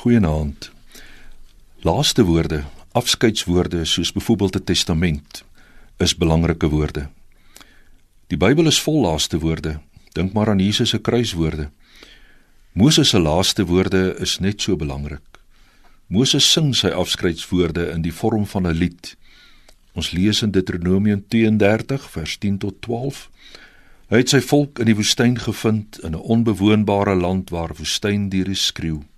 Goeienaand. Laaste woorde, afskeidswoorde soos byvoorbeeld 'n testament is belangrike woorde. Die Bybel is vol laaste woorde. Dink maar aan Jesus se kruiswoorde. Moses se laaste woorde is net so belangrik. Moses sing sy afskeidswoorde in die vorm van 'n lied. Ons lees in Deuteronomium 32 vers 10 tot 12. Hy het sy volk in die woestyn gevind in 'n onbewoonbare land waar woestyndiere skreeu.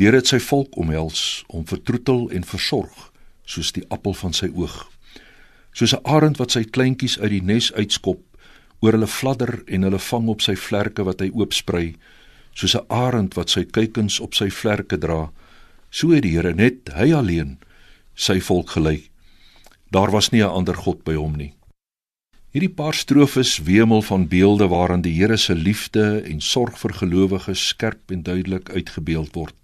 Deur het sy volk omhels, om vertroetel en versorg soos die appel van sy oog. Soos 'n arend wat sy kleintjies uit die nes uitskop, oor hulle fladder en hulle vang op sy vlerke wat hy oopsprei, soos 'n arend wat sy kuikens op sy vlerke dra, so het die Here net hy alleen sy volk gelei. Daar was nie 'n ander god by hom nie. Hierdie paar strofes wemel van beelde waarin die Here se liefde en sorg vir gelowiges skerp en duidelik uitgebeeld word.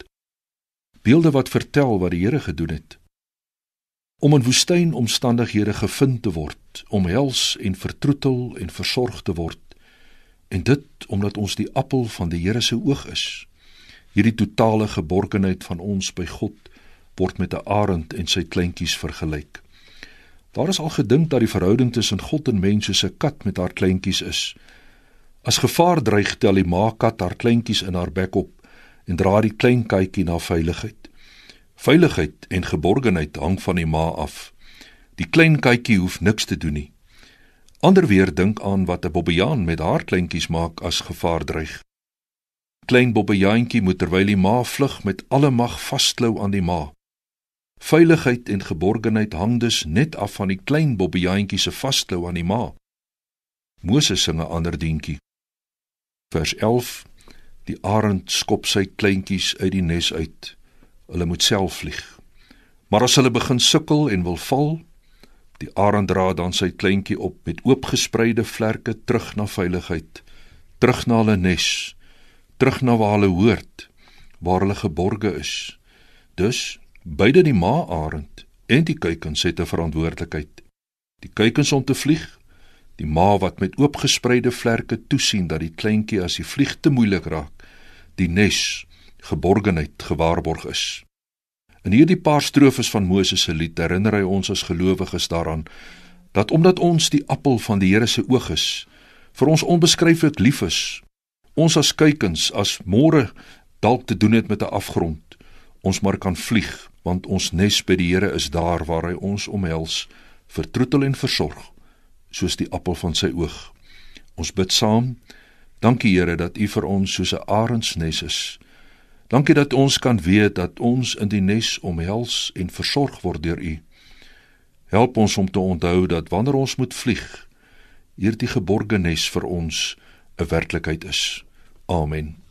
Beelde wat vertel wat die Here gedoen het. Om in woestynomstandighede gevind te word, omhels en vertroetel en versorg te word. En dit omdat ons die appel van die Here se oog is. Hierdie totale geborgenheid van ons by God word met 'n arend en sy kleintjies vergelyk. Daar is al gedink dat die verhouding tussen God en mens soos 'n kat met haar kleintjies is. As gevaar dreig, tel die ma kat haar kleintjies in haar bek op en dra die klein katjie na veiligheid. Veiligheid en geborgenheid hang van die ma af. Die klein katjie hoef niks te doen nie. Ander weer dink aan wat 'n bobbejaan met haar kleintjies maak as gevaar dreig. Klein bobbejaantjie moet terwyl die ma vlug met alle mag vasklou aan die ma. Veiligheid en geborgenheid hang dus net af van die klein bobbejaantjie se vasklou aan die ma. Moses sing 'n ander dientjie. Vers 11: Die arend skop sy kleintjies uit die nes uit. Hulle moet self vlieg. Maar as hulle begin sukkel en wil val, die arend dra dan sy kleintjie op met oopgespreide vlerke terug na veiligheid, terug na hulle nes, terug na waar hulle hoort, waar hulle geborge is. Dus Beide die ma-arend en die kuikens het 'n verantwoordelikheid. Die kuikens om te vlieg, die ma wat met oopgespreide vlerke toesien dat die kleintjie as hy vlieg te moeilik raak, die nes geborgenheid gewaarborg is. In hierdie paar strofes van Moses se lied herinner hy ons as gelowiges daaraan dat omdat ons die appel van die Here se oog is, vir ons onbeskryflik lief is, ons as kuikens as môre dalk te doen het met 'n afgrond, ons maar kan vlieg want ons nes by die Here is daar waar hy ons omhels vertroetel en versorg soos die appel van sy oog ons bid saam dankie Here dat u vir ons soos 'n arendsnes is dankie dat ons kan weet dat ons in die nes omhels en versorg word deur u. Help ons om te onthou dat wanneer ons moet vlieg hierdie geborgenes vir ons 'n werklikheid is. Amen